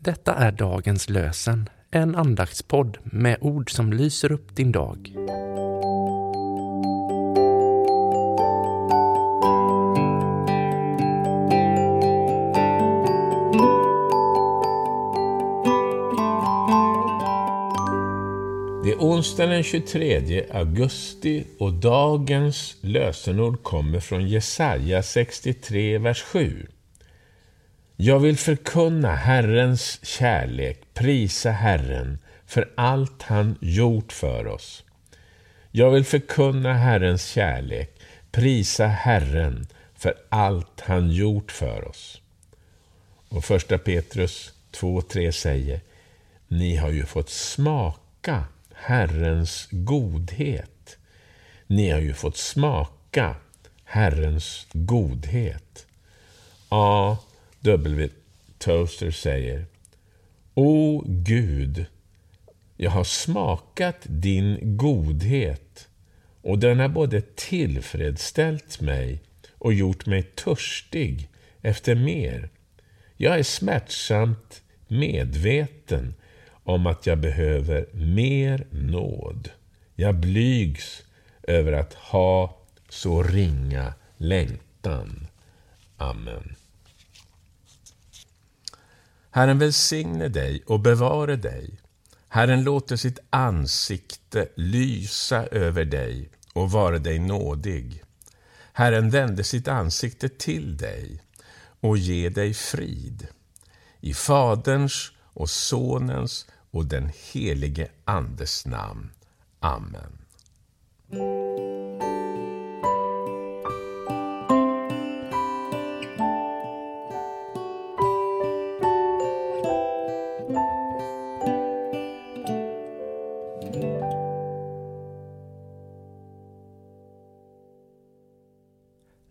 Detta är dagens lösen, en andaktspodd med ord som lyser upp din dag. Det är onsdagen den 23 augusti och dagens lösenord kommer från Jesaja 63, vers 7. Jag vill förkunna Herrens kärlek, prisa Herren för allt han gjort för oss. Jag vill förkunna Herrens kärlek, prisa Herren för allt han gjort för oss. Och första Petrus 2.3 säger, ni har ju fått smaka Herrens godhet. Ni har ju fått smaka Herrens godhet. Ja, W. Toaster säger O Gud, jag har smakat din godhet och den har både tillfredsställt mig och gjort mig törstig efter mer. Jag är smärtsamt medveten om att jag behöver mer nåd. Jag blygs över att ha så ringa längtan. Amen. Herren välsigne dig och bevare dig. Herren låter sitt ansikte lysa över dig och vara dig nådig. Herren vände sitt ansikte till dig och ge dig frid. I Faderns och Sonens och den helige Andes namn. Amen.